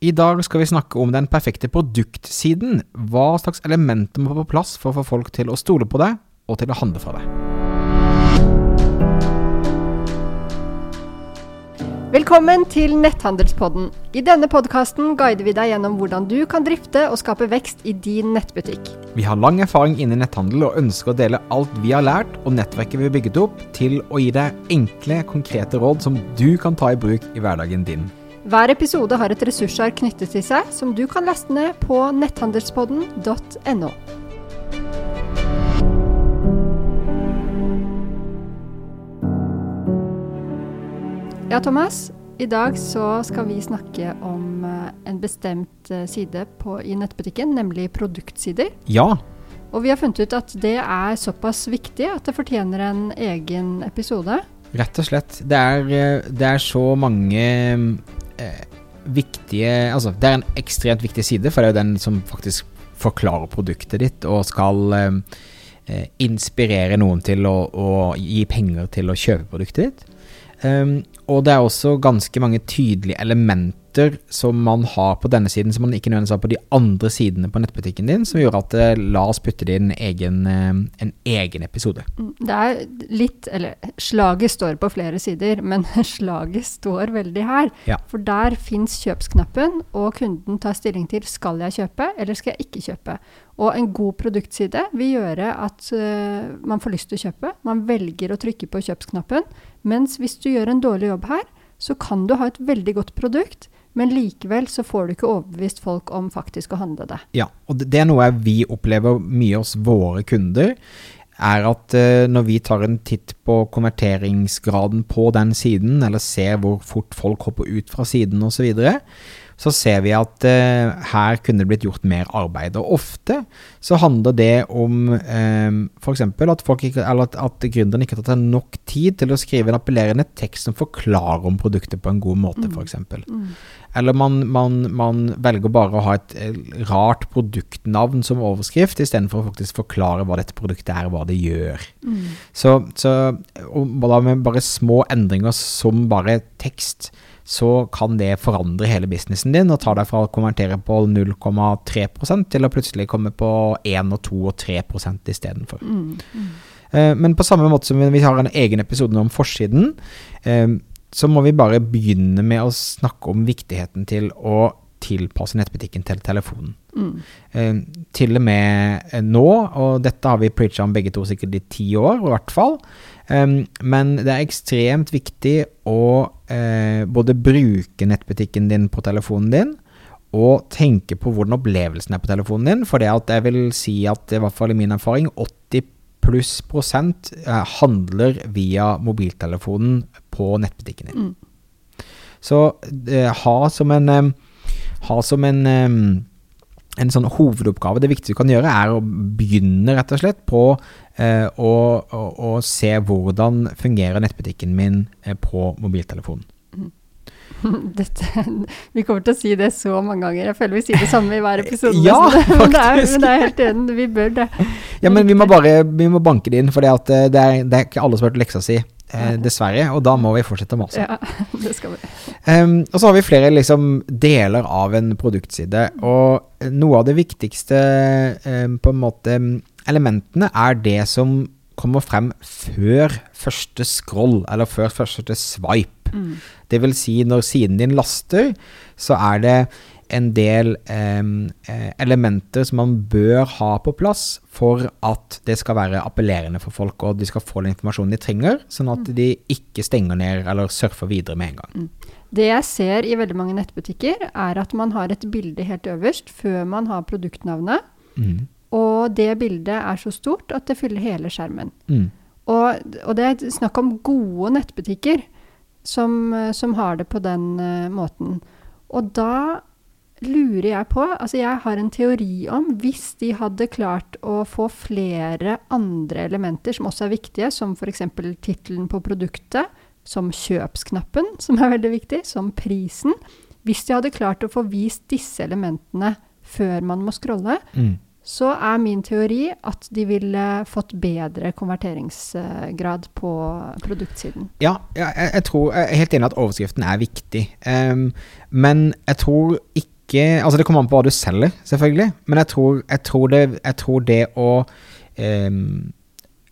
I dag skal vi snakke om den perfekte produktsiden. Hva slags elementer må på plass for å få folk til å stole på deg, og til å handle fra deg. Velkommen til Netthandelspodden. I denne podkasten guider vi deg gjennom hvordan du kan drifte og skape vekst i din nettbutikk. Vi har lang erfaring innen netthandel og ønsker å dele alt vi har lært og nettverket vi har bygget opp, til å gi deg enkle, konkrete råd som du kan ta i bruk i hverdagen din. Hver episode har et ressursark knyttet til seg, som du kan laste ned på netthandelspodden.no. Ja, Thomas. I dag så skal vi snakke om eh, en bestemt eh, side på, i nettbutikken, nemlig produktsider. Ja, Og vi har funnet ut at det er såpass viktig at det fortjener en egen episode. rett og slett. Det er, eh, det er så mange viktige Altså, det er en ekstremt viktig side, for det er jo den som faktisk forklarer produktet ditt og skal eh, eh, inspirere noen til å, å gi penger til å kjøpe produktet ditt. Um, og det er også ganske mange tydelige elementer som man har på denne siden, som man ikke nødvendigvis har på de andre sidene på nettbutikken din, som gjør at det la oss putte det i en egen, eh, en egen episode. Mm, Det er litt Eller slaget står på flere sider, men slaget står veldig her. Ja. For der fins kjøpsknappen, og kunden tar stilling til skal jeg kjøpe eller skal jeg ikke kjøpe. Og en god produktside vil gjøre at uh, man får lyst til å kjøpe. Man velger å trykke på kjøpsknappen. Mens hvis du gjør en dårlig jobb her, så kan du ha et veldig godt produkt, men likevel så får du ikke overbevist folk om faktisk å handle det. Ja, og det, er noe vi opplever mye hos våre kunder, er at eh, når vi tar en titt på konverteringsgraden på den siden, eller ser hvor fort folk hopper ut fra siden osv., så, videre, så ser vi at eh, her kunne det blitt gjort mer arbeid. Og ofte så handler det om eh, f.eks. at, folk ikke, at, at gründeren ikke har tatt seg nok tid til å skrive en appellerende tekst som forklarer om produktet på en god måte, f.eks. Eller man, man, man velger bare å ha et eh, rart produktnavn som overskrift, istedenfor å faktisk forklare hva dette produktet er, og hva det gjør. Så, så og da med bare små endringer som bare tekst, så kan det forandre hele businessen din, og ta deg fra å konvertere på 0,3% til å plutselig komme på 1, og 2 og 3% Mm. Eh, Men på samme måte som vi har en egen episode om forsiden, eh, så må vi bare begynne med å snakke om viktigheten til å tilpasse nettbutikken til telefonen. Eh, til og med eh, nå, og dette har vi preacha om begge to sikkert i ti år, i hvert fall. Um, men det er ekstremt viktig å eh, både bruke nettbutikken din på telefonen din, og tenke på hvordan opplevelsen er på telefonen din. For det at jeg vil si at, i hvert fall i min erfaring, 80 pluss prosent eh, handler via mobiltelefonen på nettbutikken din. Så eh, ha som en eh, Ha som en en sånn hovedoppgave, det viktigste du kan gjøre, er å begynne rett og slett på eh, å, å, å se hvordan fungerer nettbutikken min eh, på mobiltelefonen. Dette, vi kommer til å si det så mange ganger. Jeg føler vi sier det samme i hver episode. Ja, men, det er, men det er helt enig, vi bør det. Ja, men vi må bare vi må banke det inn, for det, eh, det, er, det er ikke alle som har hørt leksa si, eh, dessverre. Og da må vi fortsette å mase. Ja, det skal vi. Um, og så har vi flere liksom, deler av en produktside, og noe av det viktigste um, på en måte elementene er det som kommer frem før første scroll, eller før første swipe. Det vil si, når siden din laster, så er det en del eh, elementer som man bør ha på plass for at det skal være appellerende for folk, og de skal få den informasjonen de trenger, sånn at de ikke stenger ned eller surfer videre med en gang. Det jeg ser i veldig mange nettbutikker, er at man har et bilde helt øverst før man har produktnavnet. Mm. Og det bildet er så stort at det fyller hele skjermen. Mm. Og, og det er snakk om gode nettbutikker som, eh, som har det på den uh, måten. Og da lurer jeg på Altså, jeg har en teori om hvis de hadde klart å få flere andre elementer som også er viktige, som f.eks. tittelen på produktet, som kjøpsknappen, som er veldig viktig, som prisen Hvis de hadde klart å få vist disse elementene før man må scrolle, Mm. så er min teori at de ville fått bedre konverteringsgrad på produktsiden. Ja, jeg, jeg tror jeg er helt enig at overskriften er viktig. Um, men jeg tror ikke ikke Altså, det kommer an på hva du selger, selvfølgelig. Men jeg tror, jeg tror, det, jeg tror det å eh,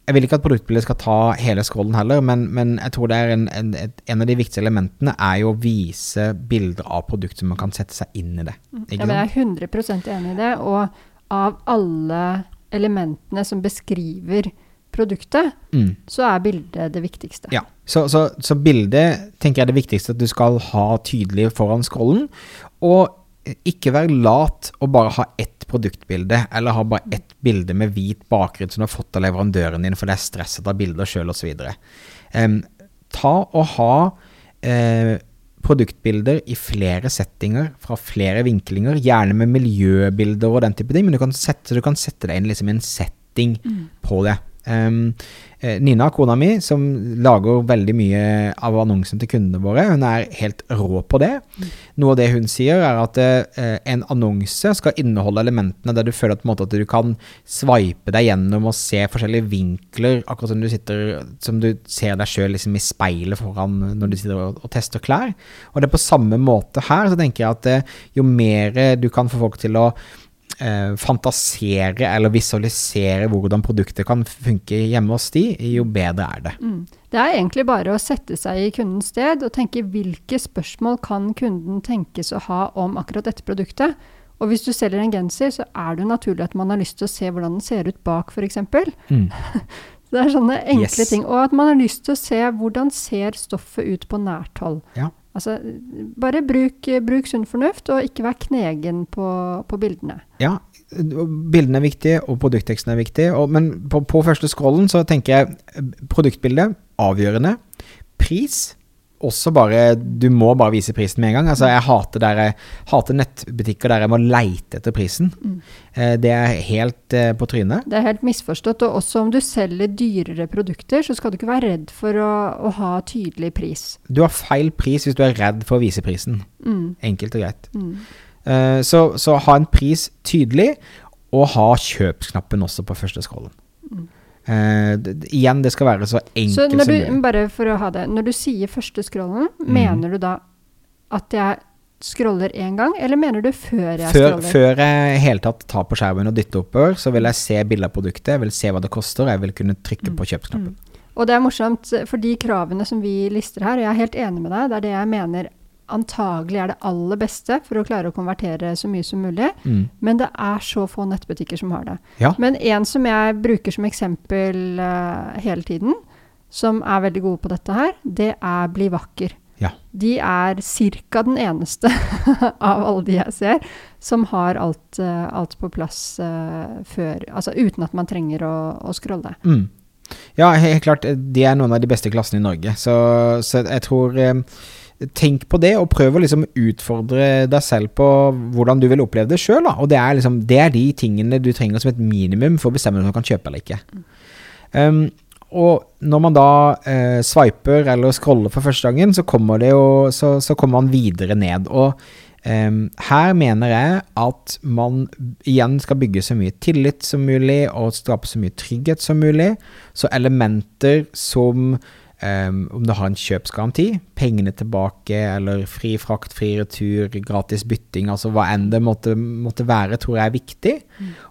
Jeg vil ikke at produktbildet skal ta hele scrollen heller, men, men jeg tror det er en, en, en av de viktigste elementene er jo å vise bilder av produktet, så man kan sette seg inn i det. Ikke Ja, men jeg er 100 enig i det. Og av alle elementene som beskriver produktet, Mm. så er bildet det viktigste. Ja, så, så, så bildet tenker jeg er det viktigste at du skal ha tydelig foran scrollen, og ikke være lat og bare ha ett produktbilde, eller ha bare ett bilde med hvit bakgrunn som du har fått av leverandøren din, for det er stresset av bilder sjøl osv. Um, ta og ha uh, produktbilder i flere settinger, fra flere vinklinger, gjerne med miljøbilder og den type ting, men du kan sette, du kan sette deg inn liksom i en setting på det. Um, Nina, kona mi, som lager veldig mye av annonsen til kundene våre, hun er helt rå på det. Noe av det hun sier, er at uh, en annonse skal inneholde elementene der du føler at, måte, at du kan sveipe deg gjennom og se forskjellige vinkler, akkurat som du, sitter, som du ser deg sjøl liksom i speilet foran når du sitter og, og tester klær. Og det er på samme måte her, så tenker jeg at uh, jo mer du kan få folk til å fantasere eller visualisere hvordan produktet kan funke hjemme hos de, jo bedre er det. Mm. Det er egentlig bare å sette seg i kundens sted og tenke hvilke spørsmål kan kunden tenkes å ha om akkurat dette produktet. Og hvis du selger en genser, så er det naturlig at man har lyst til å se hvordan den ser ut bak, f.eks. Mm. Det er sånne enkle Yes. ting. Og at man har lyst til å se hvordan ser stoffet ut på nært hold. Ja. Altså, bare bruk, bruk sunn fornuft, og ikke vær knegen på, på bildene. Ja, bildene er viktige, og produktteksten er viktig, og, men på, på første scrollen så tenker jeg produktbildet, produktbilde, avgjørende. Pris, også bare Du må bare vise prisen med en gang. Altså, jeg hater, der jeg, hater nettbutikker der jeg må leite etter prisen. Eh, det er helt eh, på trynet. Det er helt misforstått. Og også om du selger dyrere produkter, så skal du ikke være redd for å, å ha tydelig pris. Du har feil pris hvis du er redd for å vise prisen. Mm. Enkelt og greit. Mm. Eh, så, så ha en pris tydelig, og ha kjøpsknappen også på første scrollen. Mm. Det, det- igjen, det skal være så Så enkelt når som mulig. bare for å ha det, når du sier første scrollen, mm. mener du da at jeg scroller én gang, eller mener du før jeg Før, scroller? før jeg i hele tatt tar på skjermen og dytter oppover, så vil jeg se bildet av produktet, jeg vil se hva det koster, og jeg vil kunne trykke Mm. på kjøpsknappen. Og det er morsomt, for de kravene som vi lister her, og jeg er helt enig med deg, det er det jeg mener antagelig er det aller beste for å klare å konvertere så mye som mulig. Mm. Men det er så få nettbutikker som har det. Ja. Men en som jeg bruker som eksempel uh, hele tiden, som er veldig gode på dette her, det er Bli vakker. Ja. De er ca. den eneste av alle de jeg ser, som har alt, uh, alt på plass uh, før Altså uten at man trenger å, å scrolle. Mm. Ja, helt klart, de er noen av de beste klassene i Norge, så, så jeg tror eh, Tenk på det, og prøv å liksom utfordre deg selv på hvordan du vil oppleve det sjøl. Det er, liksom, det er de tingene du trenger som et minimum for å bestemme om du kan kjøpe eller ikke. Um, og når man da uh, swiper eller scroller for første gangen, så kommer, jo, så, så kommer man videre ned. Og um, her mener jeg at man igjen skal bygge så mye tillit som mulig, og skape så mye trygghet som mulig. Så elementer som em, om du har en kjøpsgaranti, pengene tilbake, eller fri frakt, fri retur, gratis bytting, altså hva enn det måtte, måtte være, tror jeg er viktig.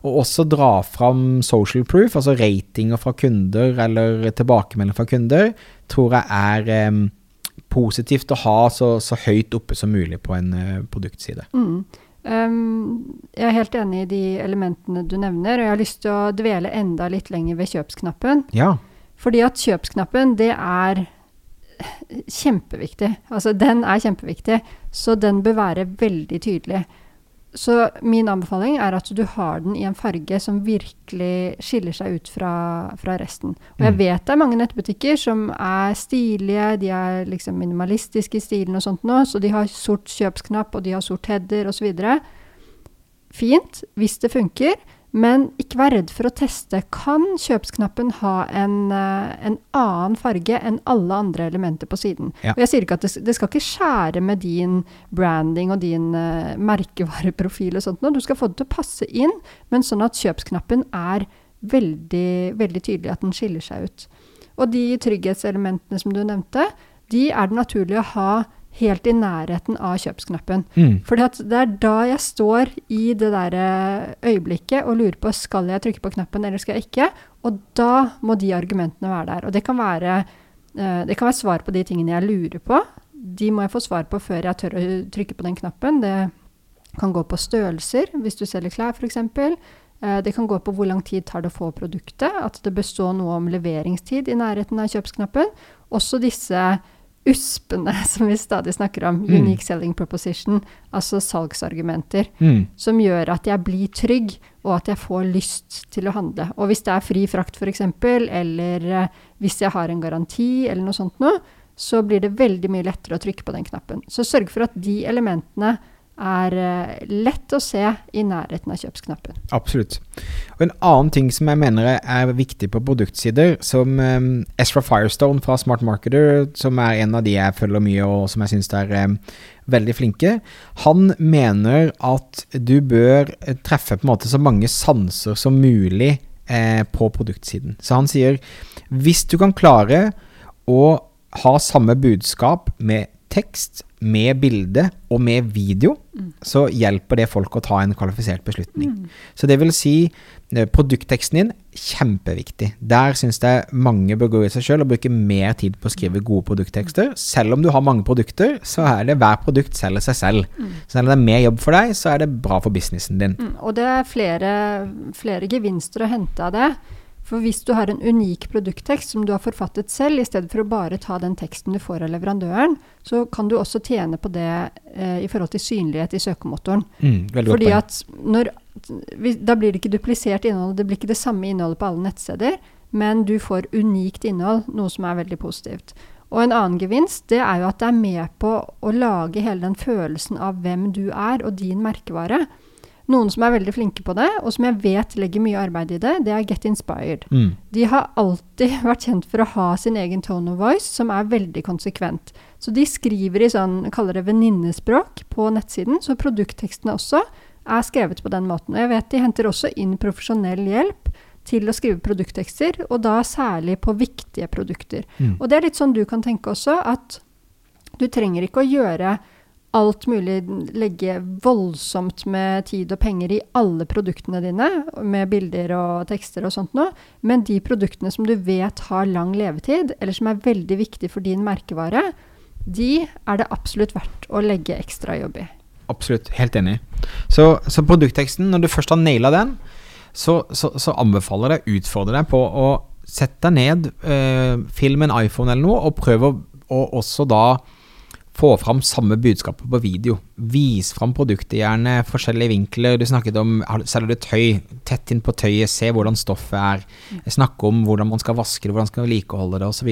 Og også dra fram social proof, altså ratinger fra kunder eller tilbakemelding fra kunder, tror jeg er um, positivt å ha så, så høyt oppe som mulig på en uh, produktside. Mm. Um, jeg er helt enig i de elementene du nevner, og jeg har lyst til å dvele enda litt lenger ved kjøpsknappen. Ja. Fordi at kjøpsknappen, det er kjempeviktig. Altså, den er kjempeviktig, så den bør være veldig tydelig. Så min anbefaling er at du har den i en farge som virkelig skiller seg ut fra, fra resten. Og jeg Mm. vet det er mange nettbutikker som er stilige, de er liksom minimalistiske i stilen og sånt nå, så de har sort kjøpsknapp, og de har sort header osv. Fint, hvis det funker, men ikke vær redd for å teste. Kan kjøpsknappen ha en, eh, en annen farge enn alle andre elementer på siden? Ja. Og jeg sier ikke at det, det skal ikke skjære med din branding og din uh, merkevareprofil og sånt nå. Du skal få det til å passe inn, men sånn at kjøpsknappen er veldig, veldig tydelig at den skiller seg ut. Og de trygghetselementene som du nevnte, de er det naturlig å ha helt i nærheten av kjøpsknappen. Mm. For det er da jeg står i det der eh, øyeblikket og lurer på skal jeg trykke på knappen eller skal jeg ikke. Og da må de argumentene være der. Og det kan være, eh, det kan være svar på de tingene jeg lurer på. De må jeg få svar på før jeg tør å trykke på den knappen. Det kan gå på størrelser, hvis du selger klær f.eks. Eh, det kan gå på hvor lang tid tar det å få produktet, at det består noe om leveringstid i nærheten av kjøpsknappen. Også disse USP-ene som vi stadig snakker om, Mm. Unique Selling Proposition, altså salgsargumenter, Mm. som gjør at jeg blir trygg, og at jeg får lyst til å handle. Og hvis det er fri frakt f.eks., eller eh, hvis jeg har en garanti eller noe sånt noe, så blir det veldig mye lettere å trykke på den knappen. Så sørg for at de elementene er eh, lett å se i nærheten av kjøpsknappen. Absolutt. Og En annen ting som jeg mener er viktig på produktsider, som um, Ezra Firestone fra Smart Marketer, som er en av de jeg følger mye og som jeg syns er um, veldig flinke, han mener at du bør eh, treffe på en måte så mange sanser som mulig eh, på produktsiden. Så han sier hvis du kan klare å ha samme budskap med tekst, med bilde og med video, så hjelper det folk å ta en kvalifisert beslutning. Så det vil si, eh, produktteksten din, kjempeviktig. Der syns jeg mange bør gå i seg sjøl og bruke mer tid på å skrive gode produkttekster. Selv om du har mange produkter, så er det hver produkt selger seg selv. Så selv om det er mer jobb for deg, så er det bra for businessen din. Mm, og det er flere, flere gevinster å hente av det. For hvis du har en unik produkttekst som du har forfattet selv, i stedet for å bare ta den teksten du får av leverandøren, så kan du også tjene på det eh, i forhold til synlighet i søkemotoren. Mm, Fordi at når, Da blir det ikke duplisert innhold, det blir ikke det samme innholdet på alle nettsteder, men du får unikt innhold, noe som er veldig positivt. Og en annen gevinst det er jo at det er med på å lage hele den følelsen av hvem du er, og din merkevare. Noen som er veldig flinke på det, og som jeg vet legger mye arbeid i det, det er Get Inspired. Mm. De har alltid vært kjent for å ha sin egen tone of voice, som er veldig konsekvent. Så de skriver i sånn, kaller det venninnespråk på nettsiden, så produkttekstene også er skrevet på den måten. Og jeg vet de henter også inn profesjonell hjelp til å skrive produkttekster, og da særlig på viktige produkter. Mm. Og det er litt sånn du kan tenke også, at du trenger ikke å gjøre alt mulig, legge voldsomt med tid og penger i alle produktene dine, med bilder og tekster og sånt noe, men de produktene som du vet har lang levetid, eller som er veldig viktig for din merkevare, de er det absolutt verdt å legge ekstra jobb i. Absolutt, helt enig. Så, så produktteksten, når du først har naila den, så, så, så anbefaler jeg utfordre deg på å sette deg ned, eh, film en iPhone eller noe, og prøve å og også da få fram samme budskapet på video. Vis fram produktet, gjerne forskjellige vinkler. Du snakket om selger du tøy, tett inn på tøyet, se hvordan stoffet er. Snakke om hvordan man skal vaske det, hvordan man skal vedlikeholde det osv.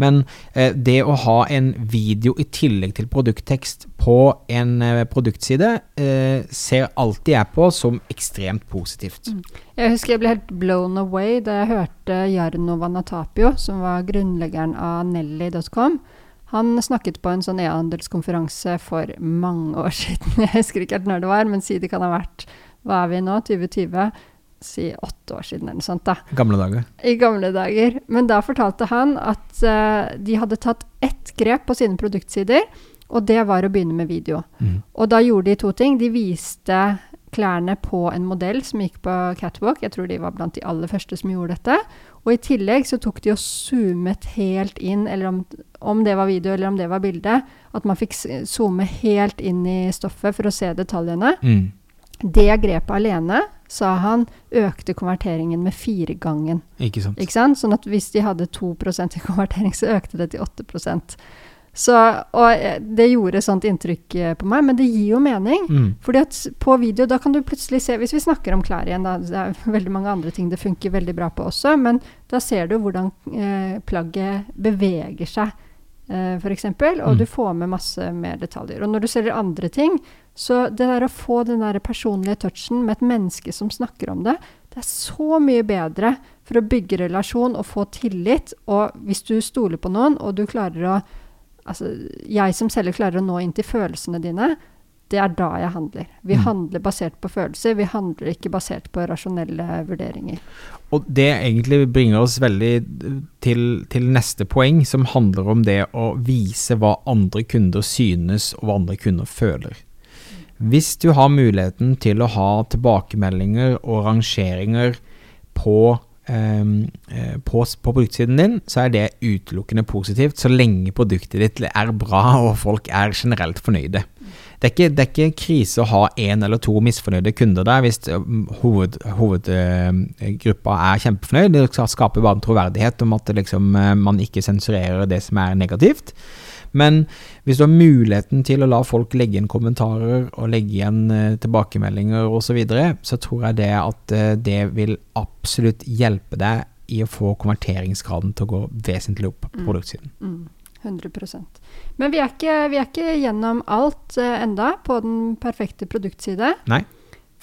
Men eh, det å ha en video i tillegg til produkttekst på en eh, produktside, eh, ser alltid jeg på som ekstremt positivt. Jeg husker jeg ble helt blown away da jeg hørte Jarno Vanatapio, som var grunnleggeren av Nelly.com. Han snakket på en sånn e-handelskonferanse for mange år siden. Jeg husker ikke helt når det var, men si det kan ha vært Hva er vi nå? 2020? Si åtte år siden eller noe sånt, da. Gamle dager. I gamle dager. Men da fortalte han at uh, de hadde tatt ett grep på sine produktsider, og det var å begynne med video. Mm. Og da gjorde de to ting. De viste klærne på en modell som gikk på catwalk. Jeg tror de var blant de aller første som gjorde dette. Og i tillegg så tok de og zoomet helt inn, eller om, om det var video eller om det var bilde, at man fikk zoome helt inn i stoffet for å se detaljene. Mm. Det grepet alene, sa han, økte konverteringen med firegangen. Ikke sant? Ikke sant? Sånn at hvis de hadde 2% i konvertering, så økte det til 8 så, Og eh, det gjorde sånt inntrykk eh, på meg, men det gir jo mening. Mm. Fordi at på video, da kan du plutselig se Hvis vi snakker om klær igjen, da, det er veldig mange andre ting det funker veldig bra på også, men da ser du hvordan eh, plagget beveger seg, eh, f.eks., og Mm. du får med masse mer detaljer. Og når du selger andre ting, så det der å få den der personlige touchen med et menneske som snakker om det, det er så mye bedre for å bygge relasjon og få tillit. Og hvis du stoler på noen, og du klarer å Altså, jeg som selger klarer å nå inn til følelsene dine, det er da jeg handler. Vi Mm. handler basert på følelser, vi handler ikke basert på rasjonelle vurderinger. Og det egentlig bringer oss veldig til, til neste poeng, som handler om det å vise hva andre kunder synes, og hva andre kunder føler. Hvis du har muligheten til å ha tilbakemeldinger og rangeringer på, på, på produktsiden din, så er det utelukkende positivt, så lenge produktet ditt er bra og folk er generelt fornøyde. Det er, ikke, det er ikke krise å ha én eller to misfornøyde kunder der hvis hoved, hovedgruppa er kjempefornøyd. Det skal skape bare en troverdighet om at liksom, eh, man ikke sensurerer det som er negativt. Men hvis du har muligheten til å la folk legge inn kommentarer og legge igjen eh, tilbakemeldinger osv., så, videre, så tror jeg det at eh, det vil absolutt hjelpe deg i å få konverteringsgraden til å gå vesentlig opp på Mm. produktsiden. Mm, 100% Men vi er ikke, vi er ikke gjennom alt eh, enda på den perfekte produktside. Nei.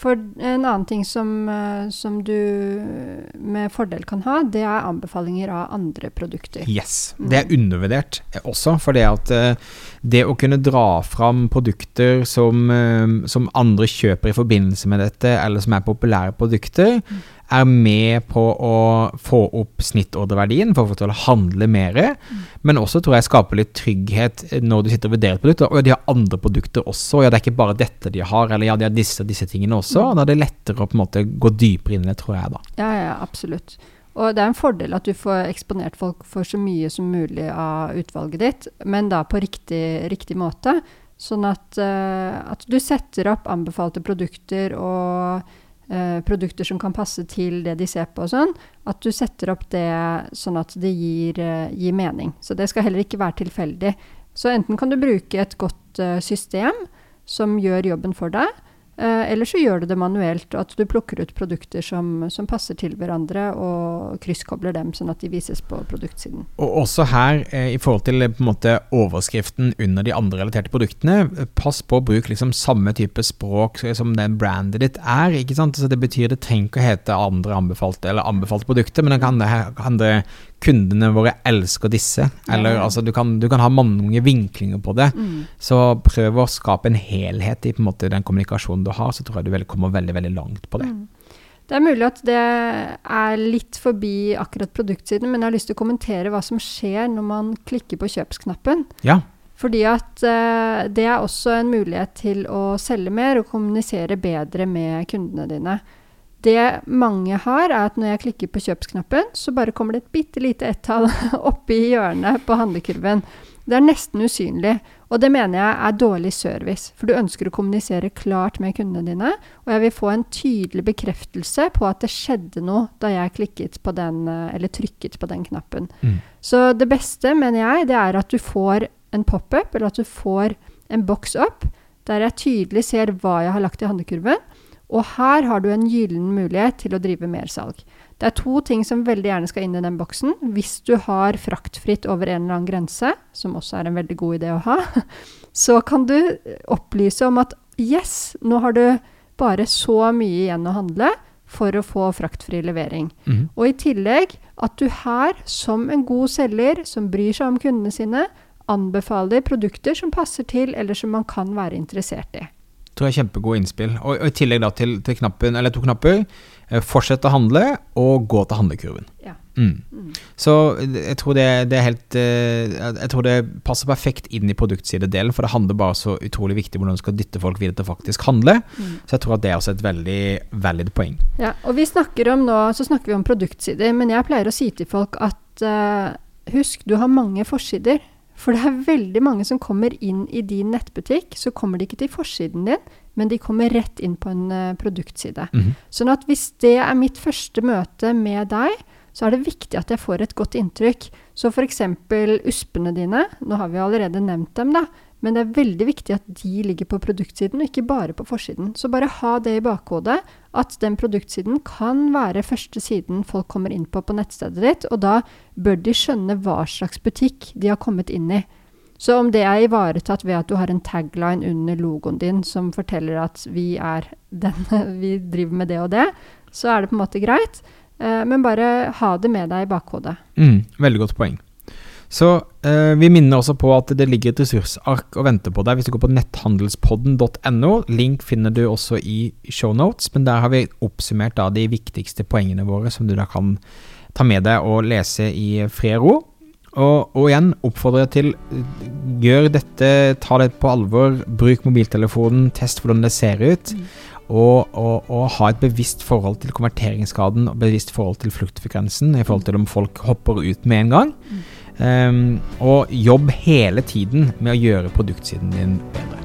For en annen ting som, eh, som du med fordel kan ha, det er anbefalinger av andre produkter. Yes. Det er undervurdert eh, også, for det at eh, det å kunne dra fram produkter som, som andre kjøper i forbindelse med dette, eller som er populære produkter, er med på å få opp snittordreverdien for få til å handle mer, men også tror jeg skaper litt trygghet når du sitter og vurderer et produkt. Og ja, de har andre produkter også, ja, det er ikke bare dette de har, eller ja, de har disse og disse tingene også. Da er det lettere å på en måte gå dypere inn i det, tror jeg, da. Ja, ja, absolutt. Og det er en fordel at du får eksponert folk for så mye som mulig av utvalget ditt, men da på riktig, riktig måte. Sånn at, eh, at du setter opp anbefalte produkter og eh, produkter som kan passe til det de ser på og sånn. At du setter opp det sånn at det gir, eh, gir mening. Så det skal heller ikke være tilfeldig. Så enten kan du bruke et godt eh, system som gjør jobben for deg, Eh, eller så gjør du det manuelt, at du plukker ut produkter som, som passer til hverandre, og krysskobler dem sånn at de vises på produktsiden. Og også her, eh, i forhold til eh, på en måte overskriften under de andre relaterte produktene, pass på å bruke liksom samme type språk som den brandet ditt er. ikke sant? Så Det betyr det trenger ikke å hete andre anbefalte eller anbefalte produkter, men det kan, kan det kundene våre elsker disse. Eller Ja. altså, du kan, du kan ha mange vinklinger på det. Mm. Så prøv å skape en helhet i en måte den kommunikasjonen du har, så tror jeg du vel kommer veldig veldig langt på det. Mm. Det er mulig at det er litt forbi akkurat produktsiden, men jeg har lyst til å kommentere hva som skjer når man klikker på kjøpsknappen. Ja. Fordi at uh, det er også en mulighet til å selge mer og kommunisere bedre med kundene dine. Det mange har, er at når jeg klikker på kjøpsknappen, så bare kommer det et bitte lite ett-tall oppi hjørnet på handlekurven. Det er nesten usynlig, og det mener jeg er dårlig service. For du ønsker å kommunisere klart med kundene dine, og jeg vil få en tydelig bekreftelse på at det skjedde noe da jeg klikket på den, eh, eller trykket på den knappen. Mm. Så det beste, mener jeg, det er at du får en pop-up, eller at du får en boks opp, der jeg tydelig ser hva jeg har lagt i handlekurven. Og her har du en gyllen mulighet til å drive mersalg. Det er to ting som veldig gjerne skal inn i den boksen. Hvis du har fraktfritt over en eller annen grense, som også er en veldig god idé å ha, så kan du opplyse om at yes, nå har du bare så mye igjen å handle for å få fraktfri levering. Mm. Og i tillegg at du her, som en god selger som bryr seg om kundene sine, anbefaler produkter som passer til, eller som man kan være interessert i. tror jeg er kjempegode innspill. Og, og i tillegg da til, til knappen, eller to knapper, eh, fortsett å handle og gå til handlekurven. Ja. Mm. Mm. Så jeg tror det, det er helt eh, Jeg tror det passer perfekt inn i produktsidedelen, for det handler bare så utrolig viktig hvordan du skal dytte folk videre til å faktisk handle. Mm. Så jeg tror at det er også et veldig valid poeng. Ja, og vi snakker om nå, så snakker vi om produktsider, men jeg pleier å si til folk at uh, husk, du har mange forsider. For det er veldig mange som kommer inn i din nettbutikk, så kommer de ikke til forsiden din, men de kommer rett inn på en eh, produktside. Mhm. Sånn at hvis det er mitt første møte med deg, så er det viktig at jeg får et godt inntrykk. Så f.eks. uspene dine, nå har vi allerede nevnt dem, da, men det er veldig viktig at de ligger på produktsiden, og ikke bare på forsiden. Så bare ha det i bakhodet, at den produktsiden kan være første siden folk kommer inn på på nettstedet ditt, og da bør de skjønne hva slags butikk de har kommet inn i. Så om det er ivaretatt ved at du har en tagline under logoen din som forteller at vi er denne, vi driver med det og det, så er det på en måte greit. Eh, men bare ha det med deg i bakhodet. Mm, veldig godt poeng. Så eh, vi minner også på at det ligger et ressursark og venter på deg hvis du går på netthandelspodden.no. Link finner du også i shownotes, men der har vi oppsummert da de viktigste poengene våre som du da kan ta med deg og lese i fred og ro. Og, og, igjen oppfordrer jeg til gjør dette, ta det på alvor, bruk mobiltelefonen, test hvordan det ser ut. Mm. Og, og, og, ha et bevisst forhold til konverteringsgraden og bevisst forhold til fluktfrekvensen i forhold til om folk hopper ut med en gang. Mm. Um, og jobb hele tiden med å gjøre produktsiden din bedre.